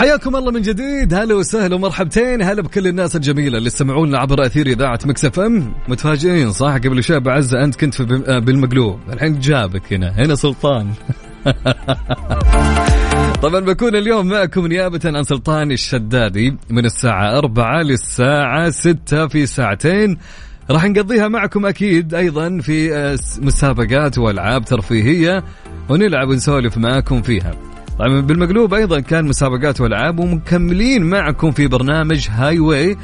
حياكم الله من جديد. هلا وسهلا ومرحبتين. هلا بكل الناس الجميلة اللي يستمعون عبر أثير إذاعة Mix FM. متفاجئين صح؟ قبل شوي بعزه أنت كنت في آه، بالمقلوب. الحين جابك هنا. هنا سلطان. طبعا بكون اليوم معكم نيابة عن سلطان الشدادي من الساعة أربعة للساعة ستة في ساعتين. راح نقضيها معكم أكيد أيضا في آه، مسابقات وألعاب ترفيهية ونلعب ونسولف معكم فيها. طيب بالمقلوب أيضا كان مسابقات وألعاب ومكملين معكم في برنامج هاي واي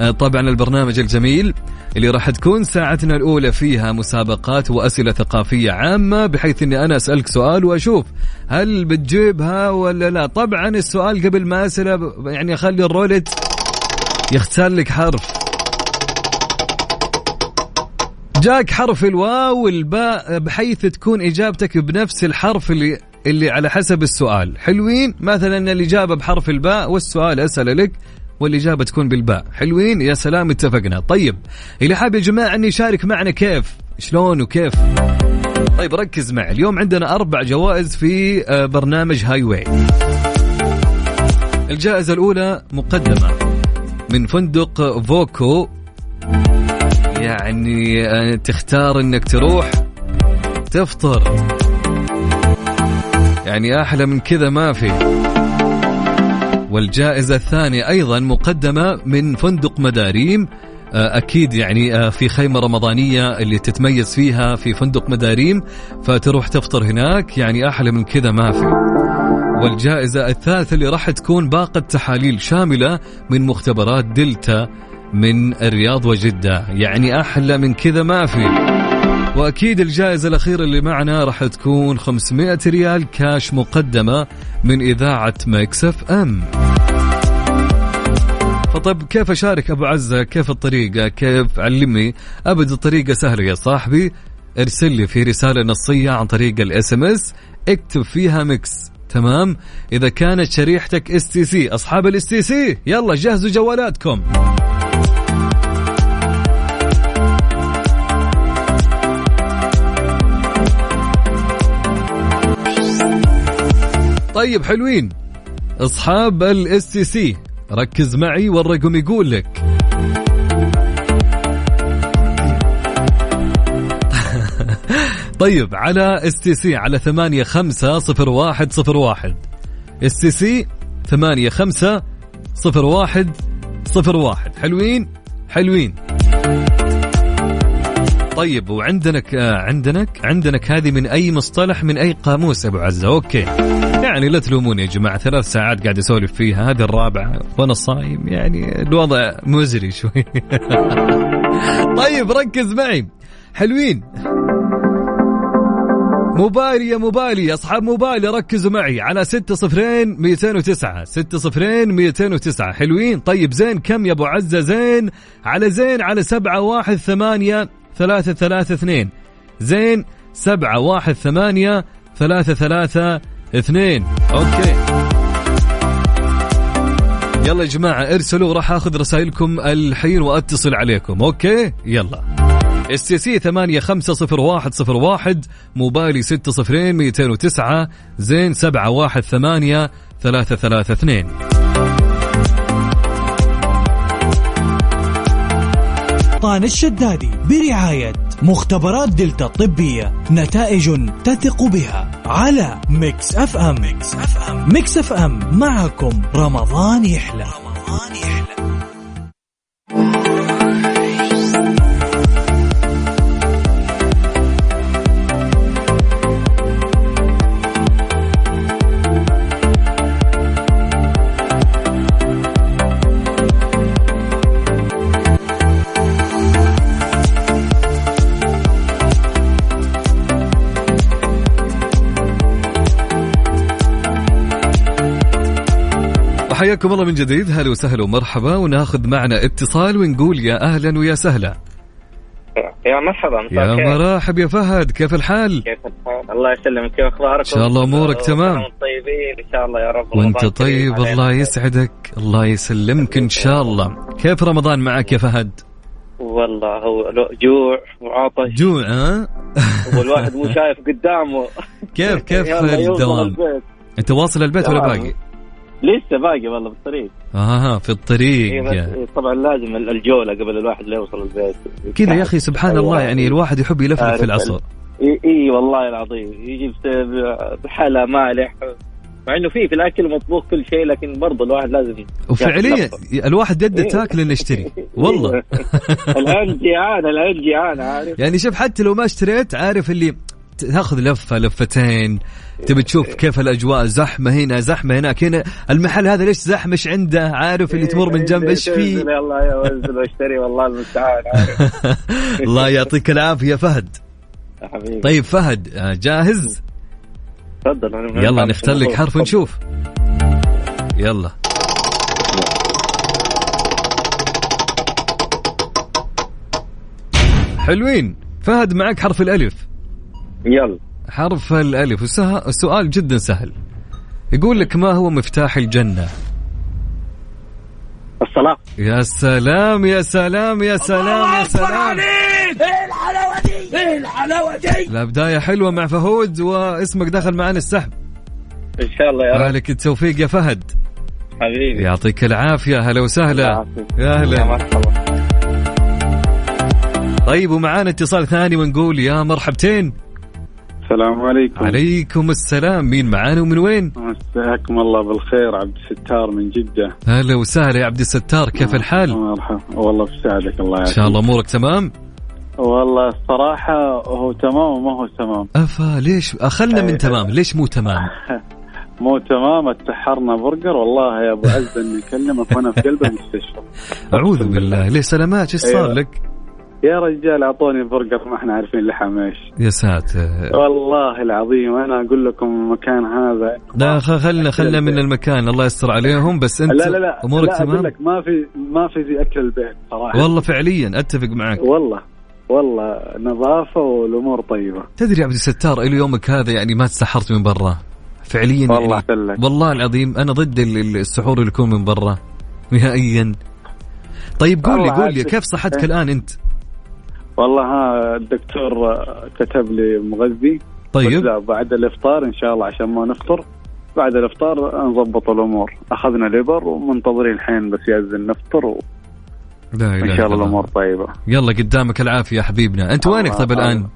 آه، طبعا البرنامج الجميل اللي راح تكون ساعتنا الأولى فيها مسابقات وأسئلة ثقافية عامة بحيث إني أنا أسألك سؤال وأشوف هل بتجيبها ولا لا. طبعا السؤال قبل ما أسأله يعني أخلي الرولت يختار لك حرف. جاك حرف الواو والباء بحيث تكون إجابتك بنفس الحرف اللي اللي على حسب السؤال. حلوين؟ مثلا الإجابة بحرف الباء والسؤال أسأل لك والإجابة تكون بالباء. حلوين؟ يا سلام اتفقنا. طيب اللي حاب يا جماعة أن يشارك معنا كيف؟ شلون وكيف؟ طيب ركز معي. اليوم عندنا أربع جوائز في آه، برنامج هاي واي الجائزة الأولى مقدمة من فندق فوكو. يعني آه، تختار إنك تروح تفطر. يعني أحلى من كذا ما في. والجائزة الثانية أيضا مقدمة من فندق مداريم. آه، أكيد يعني آه، في خيمة رمضانية اللي تتميز فيها في فندق مداريم فتروح تفطر هناك. يعني أحلى من كذا ما في. والجائزة الثالثة اللي راح تكون باقة تحاليل شاملة من مختبرات دلتا من الرياض وجدة. يعني أحلى من كذا ما في. وأكيد الجائزة الأخيرة اللي معنا راح تكون 500 ريال كاش مقدمة من إذاعة Mix FM. فطيب كيف أشارك أبو عزة؟ كيف الطريقة؟ كيف؟ علمني. أبد الطريقة سهلة يا صاحبي. ارسل لي في رسالة نصية عن طريق ال SMS. اكتب فيها Mix تمام؟ إذا كانت شريحتك STC أصحاب ال STC يلا جهزوا جوالاتكم. طيب حلوين. أصحاب ال STC ركز معي والرقم يقول لك. طيب على STC على ثمانية خمسة صفر واحد صفر واحد. STC ثمانية خمسة صفر واحد صفر واحد. حلوين؟ حلوين. طيب وعندنك آه عندنك عندنك هذه من أي مصطلح من أي قاموس أبو عزة؟ okay. يعني لا تلوموني يا جماعة ثلاث ساعات قاعد أسولف فيها هذه الرابعة وأنا صايم يعني الوضع مزري شوي. طيب ركز معي. حلوين. موبايلي يا موبايلي أصحاب موبايلي ركزوا معي. على ستة صفرين ميتين وتسعة ستة صفرين ميتين وتسعة. حلوين. طيب زين كم يا أبو عزة؟ زين. على زين على سبعة واحد ثمانية ثلاثة ثلاثة اثنين. زين سبعة واحد ثمانية ثلاثة ثلاثة اثنين. أوكي. يلا يا جماعة ارسلوا راح آخذ رسائلكم الحين وأتصل عليكم. okay؟ يلا. STC ثمانية خمسة صفر واحد صفر واحد موبايلي ستة صفرين ميتين وتسعة زين سبعة واحد ثمانية ثلاثة ثلاثة اثنين. سلطان الشدادي برعاية مختبرات دلتا الطبية نتائج تثق بها على Mix FM. Mix FM, Mix FM معكم رمضان يحلى رمضان يحلى. حياكم الله من جديد. هلا وسهلا ومرحبا. وناخذ معنا اتصال ونقول يا أهلا ويا سهلا. يا مرحبا. يا مرحب يا فهد. كيف الحال؟ كيف الحال؟ الله يسلمك. كيف أخبارك؟ إن شاء الله أمورك تمام. طيبين. إن شاء الله يا رب. وأنت طيب. الله يسعدك. الله يسلمك إن شاء الله. كيف رمضان معك يا فهد؟ والله هو جوع وعطش. جوع ها؟ والواحد مو شايف قدامه. كيف كيف الدوام؟ أنت واصل البيت ولا باقي؟ لسه باقي والله بالطريق آه في إيه الطريق بس طبعا لازم الجولة قبل الواحد لا يوصل البيت. كذا يا أخي سبحان الله يعني الواحد يحب يلفلف في العصر. إي والله العظيم. يجي بحلا مالح. مع إنه في في الأكل مطبوخ كل شيء لكن برضه الواحد لازم وفعليا الواحد يده إيه. تاكل انه يشتري. والله. الآن جيعان الآن جيعان عارف. يعني شوف حتى لو ما اشتريت عارف اللي تاخذ لفة لفتين. تبي تشوف كيف الأجواء؟ زحمة هنا زحمة هناك. هنا المحل هذا ليش زحمة؟ إيش عنده؟ عارف اللي تمر من جنب؟ إيش فيه؟ يلا يا وزن واشتري والله المستعان. الله يعطيك العافية فهد. يا حبيبي. طيب فهد آه، جاهز؟ تفضل يلا نختار لك حرف. ونشوف. يلا. حلوين. فهد معك حرف الألف. يلا. حرف الألف. وسه- السؤال جدا سهل. يقول لك ما هو مفتاح الجنة؟ الصلاة يا سلام يا سلام يا سلام يا سلام. لا بداية حلوة مع فهود واسمك دخل معنا السحب. إن شاء الله يا رب. مالك التوفيق يا فهد. حبيبي. يعطيك العافية. هلا وسهلا. يا مرحبا. طيب ومعانا اتصال ثاني ونقول يا مرحبتين. السلام عليكم. عليكم السلام. مين معانا ومن وين؟ مساكم الله بالخير عبد الستار من جدة. هلا وسهلا يا عبد الستار. كيف الحال؟ مرحبا والله بساعدك الله إن يعافيك. شاء الله أمورك تمام؟ والله الصراحة هو تمام وما هو تمام. أفا ليش؟ أخلنا من أي. تمام. ليش مو تمام؟ مو تمام اتسحرنا برجر. والله يا أبو عز إني أكلمك وأنا في قلب المستشفى. أعوذ بالله. ليه سلامات؟ إيش صار أيوة. لك؟ يا رجال أعطوني برجر ما إحنا عارفين لحم إيش. يا ساتر. والله العظيم أنا أقول لكم المكان هذا. لا خلنا خلنا من المكان. الله يستر عليهم بس أنت لا لا لا. أمورك لا تمام؟ لك ما في ما في زي أكل البيت صراحة. والله فعليا أتفق معك والله والله نظافة والأمور طيبة. تدري يا عبد الستار إلى يومك هذا يعني ما تسحرت من برا. فعليا والله يعني والله العظيم أنا ضد ال- ال- السحور اللي يكون من برا. نهائيا. طيب قول لي قول لي كيف صحتك إيه. الآن أنت؟ والله ها الدكتور كتب لي مغذي طيب. لا بعد الإفطار إن شاء الله عشان ما نفطر بعد الإفطار نضبط الأمور. أخذنا ليبر ومنتظرين الحين بس يأذن نفطر وان لا إله شاء الله الأمور طيبة. يلا قدامك العافية يا حبيبنا. أنت وينك طيب الآن.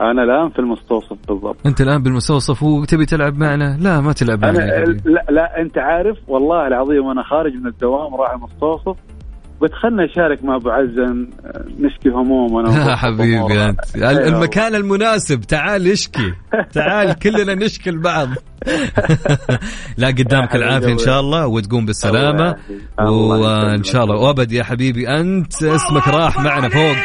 أنا الآن في المستوصف بالضبط. أنت الآن بالمستوصف وتبي تلعب معنا؟ لا ما تلعب أنا معنا حبيبي. لا, لا أنت عارف والله العظيم وأنا خارج من الدوام رايح المستوصف. قلت خلنا نشارك مع أبو عزن نشكي همومنا يا حبيبي. أنت. أيوة. المكان المناسب تعال اشكي تعال كلنا نشكي لبعض لا قدامك العافية إن شاء الله. وتقوم بالسلامة. وإن. شاء الله. وأبد يا حبيبي أنت اسمك راح معنا فوق.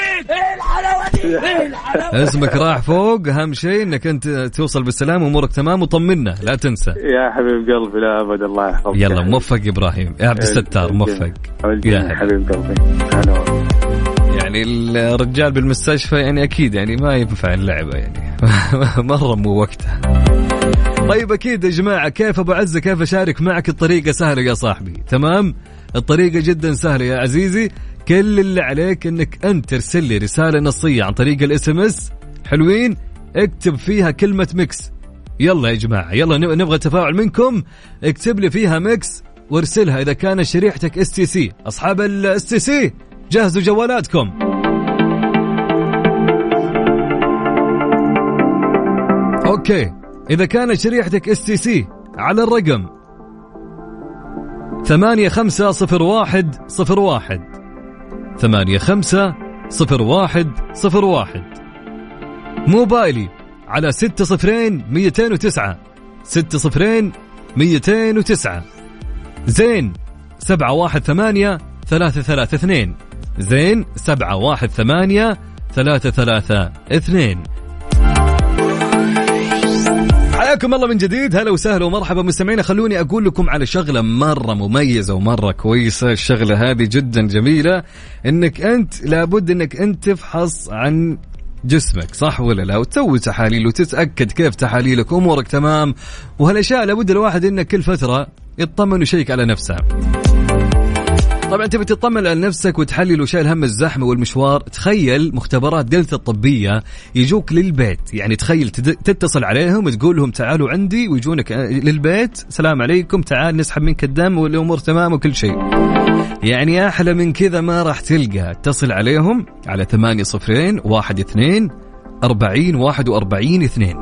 اسمك راح فوق. أهم شيء إنك أنت توصل بالسلامة وامورك تمام وطمنا. لا تنسى. يا حبيب قلبي لا أبد الله يحفظك. يلا موفق يا إبراهيم. يا عبد الستار موفق. يا. حبيب قلبي. والله. يعني الرجال بالمستشفى يعني أكيد يعني ما ينفع اللعبة يعني. مرة مو وقتها. طيب أكيد يا جماعة كيف أبو عزة؟ كيف أشارك معك؟ الطريقة سهلة يا صاحبي. تمام؟ الطريقة جدا سهلة يا عزيزي. كل اللي عليك إنك أنت ترسل لي رسالة نصية عن طريق ال SMS. حلوين؟ اكتب فيها كلمة Mix. يلا يا جماعة يلا نب- نبغى تفاعل منكم. اكتب لي فيها Mix. وارسلها إذا كانت شريحتك STC أصحاب ال STC جهزوا جوالاتكم. okay إذا كانت شريحتك STC على الرقم. ثمانية خمسة صفر واحد صفر واحد. ثمانية خمسة صفر واحد صفر واحد. موبايلي على ستة صفرين ميتين وتسعة. ستة صفرين ميتين وتسعة. زين سبعة واحد ثمانية ثلاثة ثلاثة اثنين. زين سبعة واحد ثمانية ثلاثة ثلاثة اثنين. حياكم الله من جديد هلا وسهلا ومرحبا مستمعينا. خلوني أقول لكم على شغلة مرة مميزة ومرة كويسة. الشغلة هذه جدا جميلة. إنك أنت لابد إنك أنت تفحص عن جسمك صح ولا لا؟ وتسوي تحاليل وتتأكد كيف تحاليلك أمورك تمام. وهالأشياء لابد الواحد إنه كل فترة يطمن ويشيك على نفسه طبعا تبي تطمن على نفسك وتحلل وشايل هم الزحمة والمشوار تخيل مختبرات دلتا الطبية يجوك للبيت. يعني تخيل تتصل عليهم وتقول لهم تعالوا عندي ويجونك آه، للبيت. سلام عليكم تعال نسحب منك الدم والأمور تمام وكل شيء. يعني أحلى من كذا ما راح تلقى. اتصل عليهم على ثمانية صفرين واحد اثنين أربعين واحد وأربعين اثنين.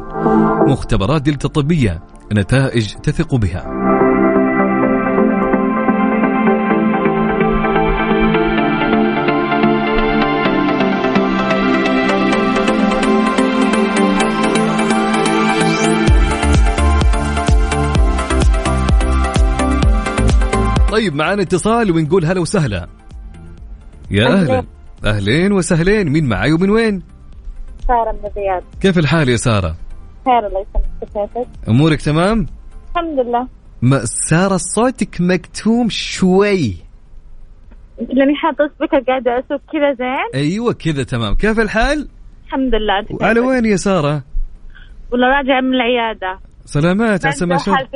مختبرات دلتا الطبية نتائج تثق بها. طيب معنا اتصال ونقول هلا وسهلا. يا أهلا. أهلين وسهلين. مين معاي ومن وين؟ سارة من الرياض. كيف الحال يا سارة؟ خير الله يسلمك. كيفك؟ أمورك تمام؟ الحمد لله. ما سارة صوتك مكتوم شوي. لأني حاطة سبيكر قاعدة أسوق كذا زين؟ أيوه كذا تمام. كيف الحال؟ الحمد لله. على؟ وين يا سارة؟ ولا راجعة من العيادة. سلامات عسى ما شر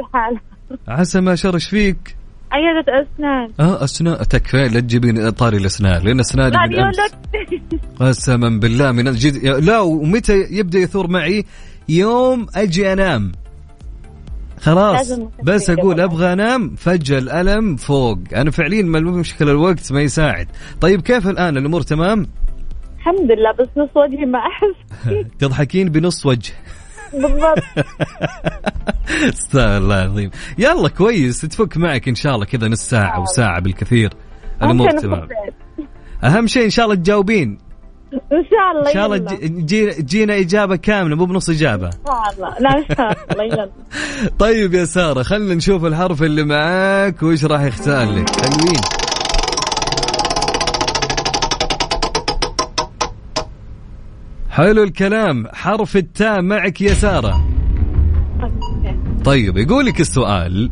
عسى ما شر إيش فيك؟ عيادة أسنان. آه أسنان. تكفى. لا تجيبين طاري الأسنان لأن اسناني لا من لك قسما بالله من الجد لا ومتى يبدأ يثور معي؟ يوم أجي أنام. خلاص. بس أقول. أبغى أنام فجأة الألم فوق. أنا فعليا ما المشكلة الوقت ما يساعد. طيب كيف الآن؟ الأمور تمام؟ الحمد لله بس نص وجهي ما أحس. تضحكين بنص وجه. بالضبط. استغفر الله العظيم. يلا كويس تفك معك إن شاء الله كذا نص ساعة أو ساعة بالكثير. الأمور تمام. أهم شيء إن شاء الله تجاوبين. إن شاء الله إن شاء الله تجينا إجابة كاملة مو بنص إجابة. إن شاء الله. لا إن شاء الله يلا. طيب يا سارة خلينا نشوف الحرف اللي معاك وش راح يختار لك؟ حلوين حلو الكلام. حرف التاء معك يا سارة. طيب يقولك السؤال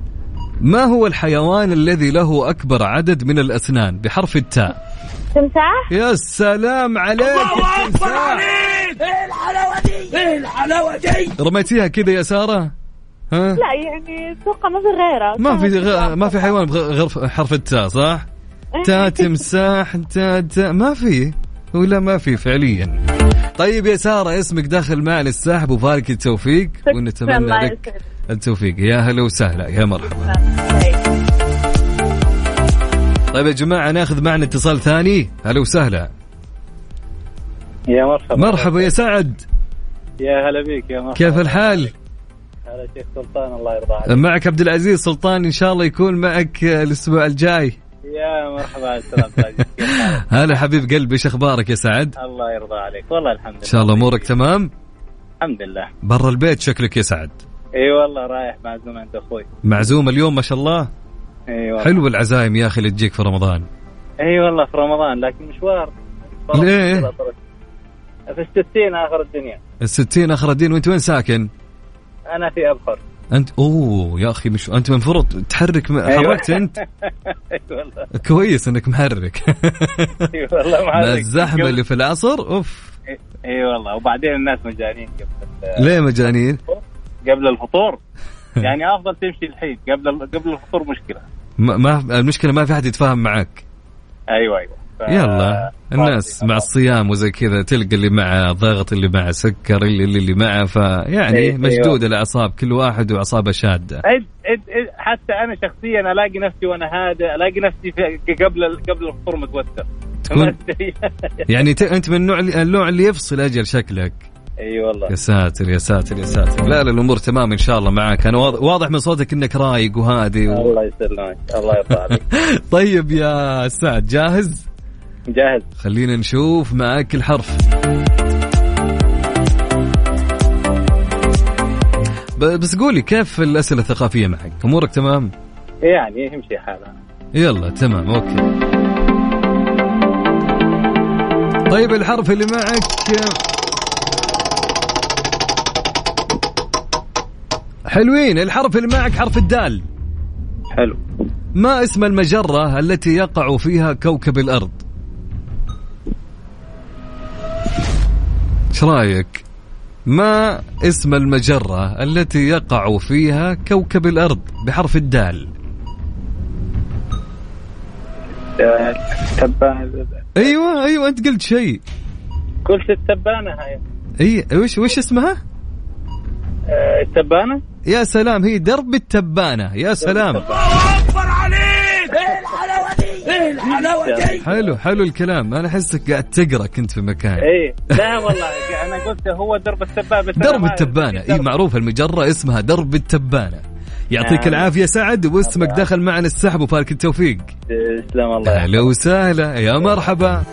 ما هو الحيوان الذي له أكبر عدد من الأسنان؟ بحرف التاء. تمساح؟ يا سلام عليك التمساح رميتيها كذا يا سارة؟ ها؟ لا يعني أتوقع ما في غيره ما في غ... ما في حيوان بغير حرف التاء صح؟ تا تمساح تا تا ما في. ولا ما في فعليا. طيب يا سارة اسمك داخل معنا السحب وفالك التوفيق ونتمنى الله لك. التوفيق. يا هلا وسهلا يا مرحبا. طيب يا جماعة ناخذ معنا اتصال ثاني. هلا وسهلا. يا مرحبا. مرحبا يا سعد. يا هلا بيك يا مرحبا. كيف الحال؟ هلا شيخ سلطان الله يرضى عليك. معك عبد العزيز سلطان إن شاء الله يكون معك الأسبوع الجاي. يا مرحبا؟ هلا حبيب قلبي إيش أخبارك يا سعد؟ الله يرضى عليك. والله الحمد لله إن شاء الله أمورك تمام؟ الحمد لله. برا البيت شكلك يا سعد. إي والله رايح معزوم عند أخوي. معزوم اليوم ما شاء الله؟ إي والله. حلو العزايم يا أخي اللي تجيك في رمضان. إي والله في رمضان لكن مشوار. ليه؟ في الستين آخر الدنيا. الستين آخر الدين وأنت وين ساكن؟ أنا في أبخر. انت أوه يا أخي مش أنت المفروض تحرك م... أيوة. حركت أنت. اي والله. كويس إنك محرك. اي والله مع معلق. الزحمة اللي في العصر أوف. اي والله. وبعدين الناس مجانين قبل ليه مجانين؟ قبل الفطور. يعني أفضل تمشي الحين. قبل قبل الفطور مشكلة. ما, المشكلة ما في أحد يتفاهم معك. أيوه أيوه. يلا الناس مع الصيام وزي كذا تلقى اللي معه ضغط اللي معه سكر اللي اللي, اللي معه فيعني أيوة. مشدود الأعصاب كل واحد وأعصابه شادة. حتى أنا شخصيا ألاقي نفسي وأنا هادئ ألاقي نفسي قبل قبل الفطور متوتر تكون يعني ت... أنت من النوع اللي... النوع اللي يفصل أجل شكلك. إي والله. يا ساتر يا ساتر يا ساتر. لا لا الأمور تمام إن شاء الله معك أنا واضح, واضح من صوتك إنك رايق وهادي و... الله يسلمك. الله يرضى عليك. طيب يا سعد جاهز؟ جاهز. خلينا نشوف معك الحرف. بس قولي كيف الأسئلة الثقافية معك؟ أمورك تمام؟ يعني يمشي حالها يلا تمام أوكي. طيب الحرف اللي معك حلوين. الحرف اللي معك حرف الدال. حلو. ما اسم المجرة التي يقع فيها كوكب الأرض؟ إيش رأيك؟ ما اسم المجرة التي يقع فيها كوكب الأرض بحرف الدال؟ آه، تبانة أيوه أيوه أنت قلت شيء. قلت التبانة هاي. إي وش وش اسمها؟ آه، التبانة؟ يا سلام هي درب التبانة يا سلام. حلو حلو الكلام. أنا أحسك قاعد تقرأ كنت في مكان. اي لا والله أنا قلت هو درب أنا درب التبانة. إي معروف المجرة اسمها درب التبانة. يعطيك نعم. العافية سعد واسمك دخل معنا السحب وفالك التوفيق. تسلم الله. أهلا وسهلا. يا مرحبا.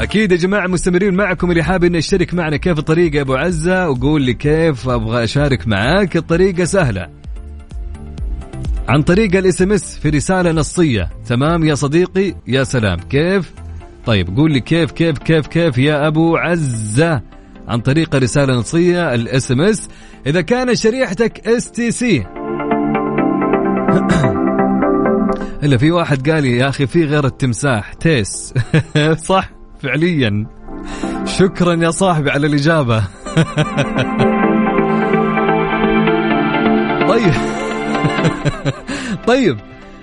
أكيد يا جماعة مستمرين معكم اللي حابب إنه يشترك معنا كيف الطريقة يا أبو عزة وقول لي كيف أبغى أشارك معاك. الطريقة سهلة. عن طريق ال SMS في رسالة نصية. تمام يا صديقي؟ يا سلام. كيف؟ طيب قول لي كيف كيف كيف كيف يا أبو عزة؟ عن طريق رسالة نصية ال SMS إذا كان شريحتك STC. إلا في واحد قال لي يا أخي في غير التمساح. تيس. صح فعليا. شكرا يا صاحبي على الإجابة. طيب. طيب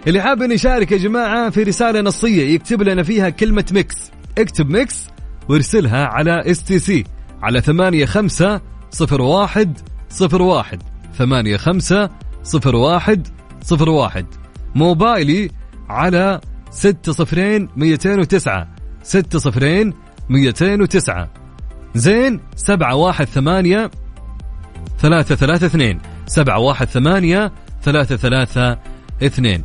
اللي حاب ان يشارك يا جماعة في رسالة نصية يكتب لنا فيها كلمة Mix. اكتب Mix وارسلها على STC على ثمانية خمسة صفر واحد صفر واحد. ثمانية خمسة صفر واحد صفر واحد. موبايلي على ستة صفرين ميتين وتسعة. ستة صفرين ميتين وتسعة. زين سبعة واحد ثمانية ثلاثة ثلاثة اثنين. سبعة واحد ثمانية ثلاثة ثلاثة اثنين.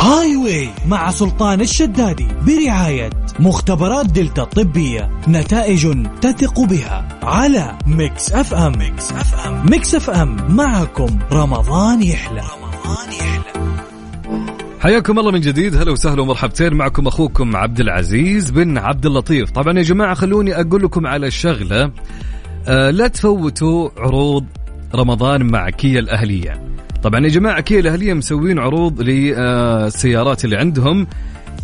Highway مع سلطان الشدادي برعاية مختبرات دلتا الطبية نتائج تثق بها على Mix FM. Mix FM Mix FM معكم. رمضان يحلى. رمضان يحلى حياكم الله من جديد. هلا وسهلا ومرحبتين. معكم أخوكم عبد العزيز بن عبد اللطيف. طبعا يا جماعة خلوني أقول لكم على الشغله آه لا تفوتوا عروض رمضان مع كيا الأهلية. طبعا يا جماعة كيا الأهلية مسوين عروض للسيارات اللي عندهم.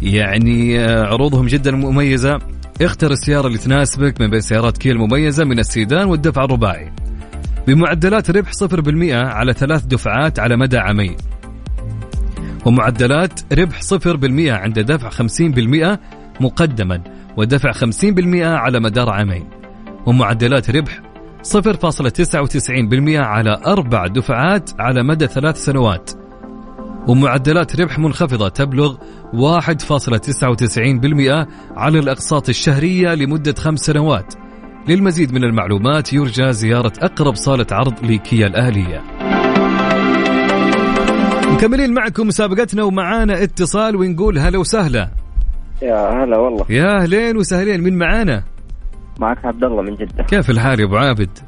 يعني آه، عروضهم جدا مميزة. اختر السيارة اللي تناسبك من بين سيارات كيا المميزة من السيدان والدفع الرباعي. بمعدلات ربح 0% على ثلاث دفعات على مدى عامين. ومعدلات ربح 0% عند دفع 50% مقدما ودفع 50% على مدار عامين. ومعدلات ربح 0.99% على أربع دفعات على مدى ثلاث سنوات. ومعدلات ربح منخفضة تبلغ 1.99% على الأقساط الشهرية لمدة خمس سنوات. للمزيد من المعلومات يرجى زيارة أقرب صالة عرض لكيا الأهلية. مكملين معكم مسابقتنا ومعانا اتصال ونقول هلا وسهلا. يا هلا والله. يا أهلين وسهلين من معانا؟ معك عبد الله من جدة. كيف الحال يا أبو عابد؟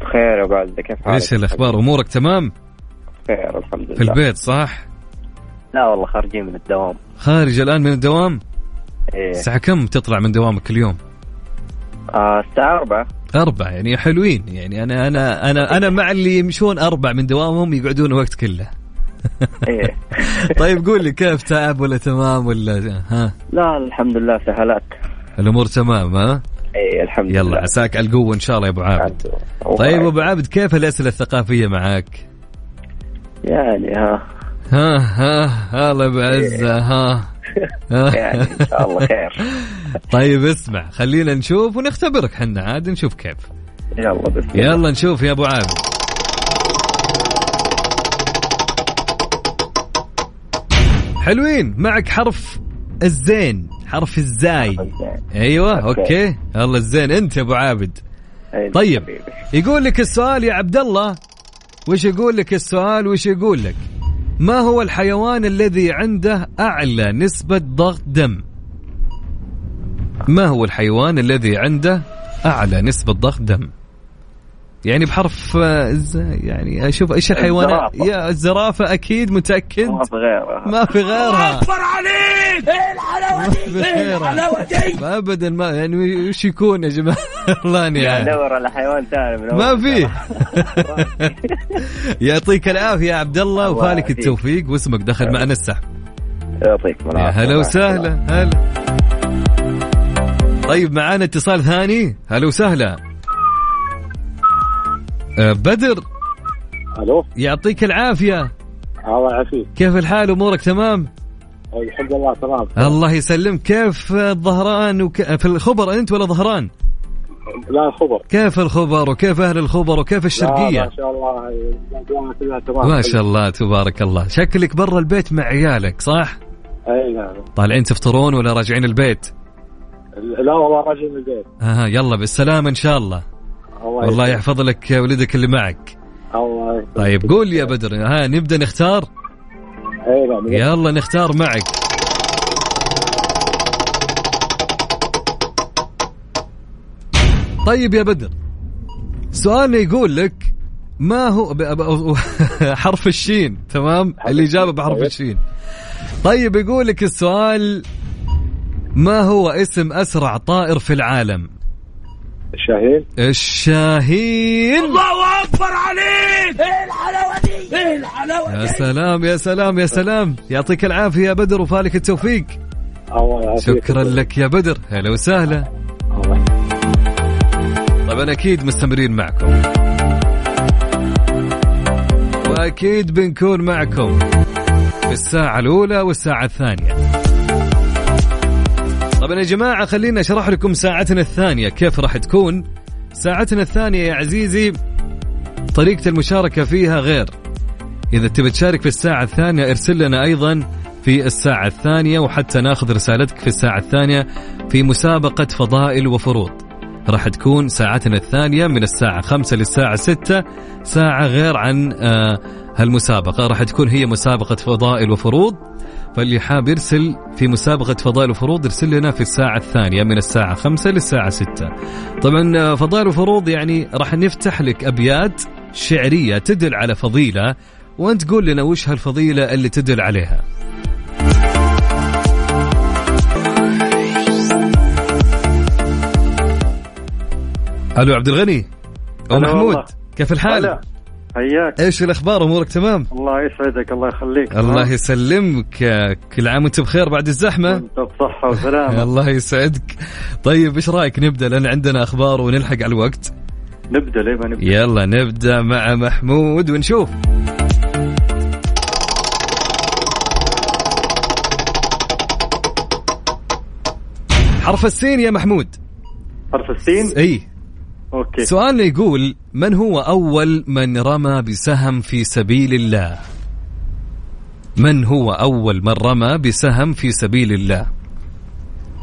بخير يا أبو عزة كيف حالك؟ إيش الأخبار؟ أمورك تمام؟ بخير الحمد لله. في البيت صح؟ لا والله خارجين من الدوام. خارج الآن من الدوام؟ إيه. الساعة كم تطلع من دوامك اليوم؟ آه الساعة 4 أربع يعني حلوين. يعني أنا أنا أنا أنا مع اللي يمشون أربع من دوامهم يقعدون الوقت كله. إيه. طيب قول لي كيف تعب ولا تمام ولا ها؟ لا الحمد لله سهلات الأمور تمام ها؟ إيه الحمد لله. يلا عساك على القوة إن شاء الله يا أبو عابد. طيب أبو عابد كيف الأسئلة الثقافية معاك؟ يعني ها. ها ها الله بعزة ها ها. يعني إن شاء الله خير. طيب اسمع خلينا نشوف ونختبرك حنا عاد نشوف كيف. يلا الله. يلا نشوف يا أبو عابد. حلوين معك حرف الزين حرف الزاي. أيوه okay. Okay. يلا الزين. أنت يا أبو عابد. إيه، طيب حبيبي. يقول لك السؤال يا عبد الله. وش يقول لك السؤال؟ وش يقول لك؟ ما هو الحيوان الذي عنده أعلى نسبة ضغط دم؟ ما هو الحيوان الذي عنده أعلى نسبة ضغط دم؟ يعني بحرف ز- يعني أشوف إيش الحيوانات؟ الزرافة. يا الزرافة أكيد متأكد. ما في غيرها. ما في غيرها. أكبر عليك! إيه الحلاوه دي إيه الحلاوه دي ابدا ما يعني وش يكون يا جماعة؟ والله اني عارف. دور على حيوان ثاني ما في. يعطيك العافية يا عبد الله وفالك. التوفيق واسمك دخل معنا السحب. يعطيكم يا العافية. هلا وسهلا هلا. طيب معانا اتصال ثاني. هلا وسهلا. بدر. ألو؟ يعطيك العافية. الله يعافيك. كيف الحال؟ أمورك تمام؟ الحمد لله تمام. الله يسلمك. كيف الظهران وك... في الخبر أنت ولا ظهران؟ لا خبر. كيف الخبر وكيف أهل الخبر وكيف الشرقية؟ ما شاء الله تمام. ما شاء الله تبارك الله. شكلك برا البيت مع عيالك صح؟ أي نعم. طالعين تفطرون ولا راجعين البيت؟ لا والله راجع من البيت. آه يلا بالسلامة إن شاء الله. الله. يحفظ لك ولدك اللي معك. الله. طيب قول يا بدر ها نبدأ نختار؟ نعم يلا نختار معك. طيب يا بدر سؤالنا يقول لك ما هو حرف الشين تمام؟ الإجابة بحرف الشين. طيب يقول لك السؤال ما هو اسم أسرع طائر في العالم؟ الشاهين. الشاهين. الله أكبر عليك. إيه الحلاوة دي؟ إيه الحلاوة يا سلام يا سلام يا سلام. يعطيك العافية يا بدر وفالك التوفيق. الله يعافيك. شكرا لك يا بدر. هلا وسهلا. طبعا أكيد مستمرين معكم. وأكيد بنكون معكم في الساعة الأولى والساعة الثانية. طبعا يا جماعة خلينا أشرح لكم ساعتنا الثانية كيف راح تكون؟ ساعتنا الثانية يا عزيزي طريقة المشاركة فيها غير. إذا تبي تشارك في الساعة الثانية ارسل لنا أيضا في الساعة الثانية وحتى ناخذ رسالتك في الساعة الثانية في مسابقة فضائل وفروض. راح تكون ساعتنا الثانية من الساعة خمسة للساعة ستة. ساعة غير عن آه هالمسابقة. راح تكون هي مسابقة فضائل وفروض. فاللي حاب يرسل في مسابقة فضائل وفروض يرسل لنا في الساعة الثانية من الساعة خمسة للساعة ستة. طبعا آه، فضائل وفروض يعني راح نفتح لك أبيات شعرية تدل على فضيلة. وأنت تقول لنا وش هالفضيلة اللي تدل عليها. ألو عبد الغني. أو محمود. والله. كيف الحال؟ هلا. حياك. إيش الأخبار؟ أمورك تمام؟ الله يسعدك الله يخليك. الله يسلمك. كل عام وأنت بخير بعد الزحمة. انت بصحة وسلامة. الله يسعدك. طيب إيش رأيك نبدأ؟ لأن عندنا أخبار ونلحق على الوقت. نبدأ ليه ما نبدأ؟ يلا نبدأ مع محمود ونشوف. حرف السين يا محمود. حرف السين؟ إي. أوكي. سؤالنا يقول من هو أول من رمى بسهم في سبيل الله؟ من هو أول من رمى بسهم في سبيل الله؟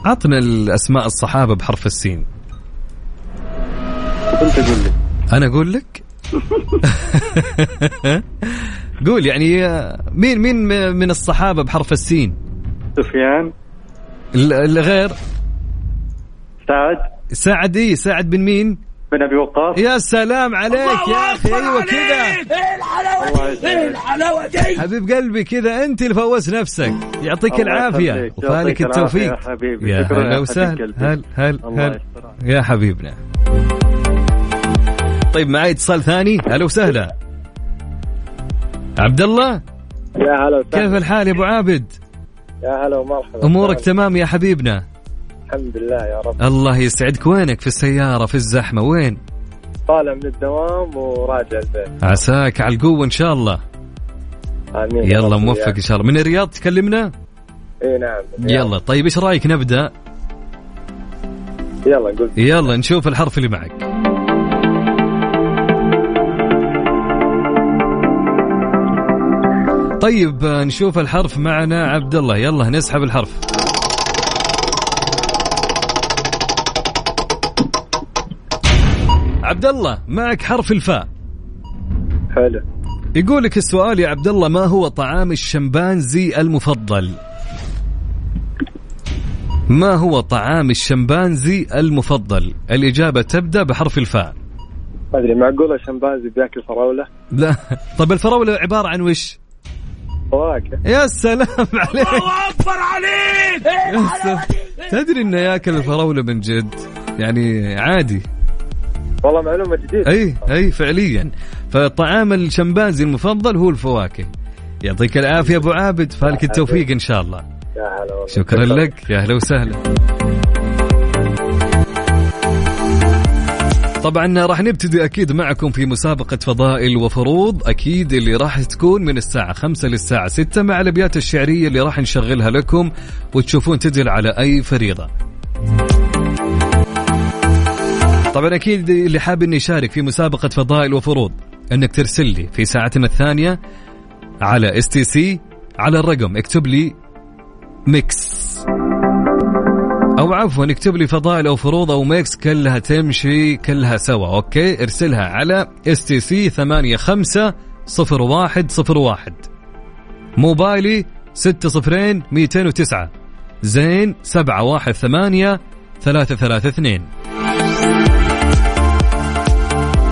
عطنا الأسماء الصحابة بحرف السين. انت قول لي. أنا أقول لك؟ قول يعني مين مين من الصحابة بحرف السين؟ سفيان. ال- الغير؟ سعد. سعد إيه سعد بن مين؟ بن أبي وقاص. يا سلام عليك يا أخي أيوة كذا الله يسعدك حبيب قلبي كذا أنت اللي فوز نفسك. يعطيك العافية. وفالك التوفيق. يا حبيبي. يا هلا وسهلا. هل هل هل يا حبيبنا. طيب معي اتصال ثاني. هلا وسهلا. عبد الله؟ يا هلا وسهلا. كيف الحال يا أبو عابد؟ يا هلا ومرحبا. أمورك تمام يا حبيبنا؟ الحمد لله يا رب. الله يسعدك. وينك في السيارة في الزحمة؟ وين؟ طالع من الدوام وراجع البيت. عساك على القوة إن شاء الله. آمين يا يلا موفق. إن شاء الله. من الرياض تكلمنا؟ إي نعم. يلا طيب إيش رأيك نبدأ؟ يلا قول. يلا نشوف الحرف اللي معك. طيب نشوف الحرف معنا. عبد الله يلا نسحب الحرف. عبد الله معك حرف الفاء. حلو. يقول لك السؤال يا عبد الله ما هو طعام الشمبانزي المفضل؟ ما هو طعام الشمبانزي المفضل؟ الإجابة تبدأ بحرف الفاء. ما أدري معقولة شمبانزي بياكل فراولة؟ لا. طب الفراولة عبارة عن وش؟ فواكه. يا سلام عليك. الله أكبر عليك! تدري إنه ياكل الفراولة من جد؟ يعني عادي. والله معلومة جديدة. أي أي فعليا. فطعام الشمبانزي المفضل هو الفواكه. يعطيك العافية أبو عابد فالك التوفيق إن شاء الله. يا هلا شكرا لك. يا أهلا وسهلا. طبعا راح نبتدي أكيد معكم في مسابقة فضائل وفروض. أكيد اللي راح تكون من الساعة 5 للساعة 6 مع الأبيات الشعرية اللي راح نشغلها لكم وتشوفون تدل على أي فريضة. طبعا أكيد اللي حاب اني يشارك في مسابقة فضائل وفروض إنك ترسل لي في ساعتنا الثانية على STC على الرقم اكتب لي mix. أو عفوا اكتب لي فضائل أو فروض أو mix كلها تمشي كلها سوا okay؟ ارسلها على STC 850101 موبايلي 6 صفرين 209 زين 718 332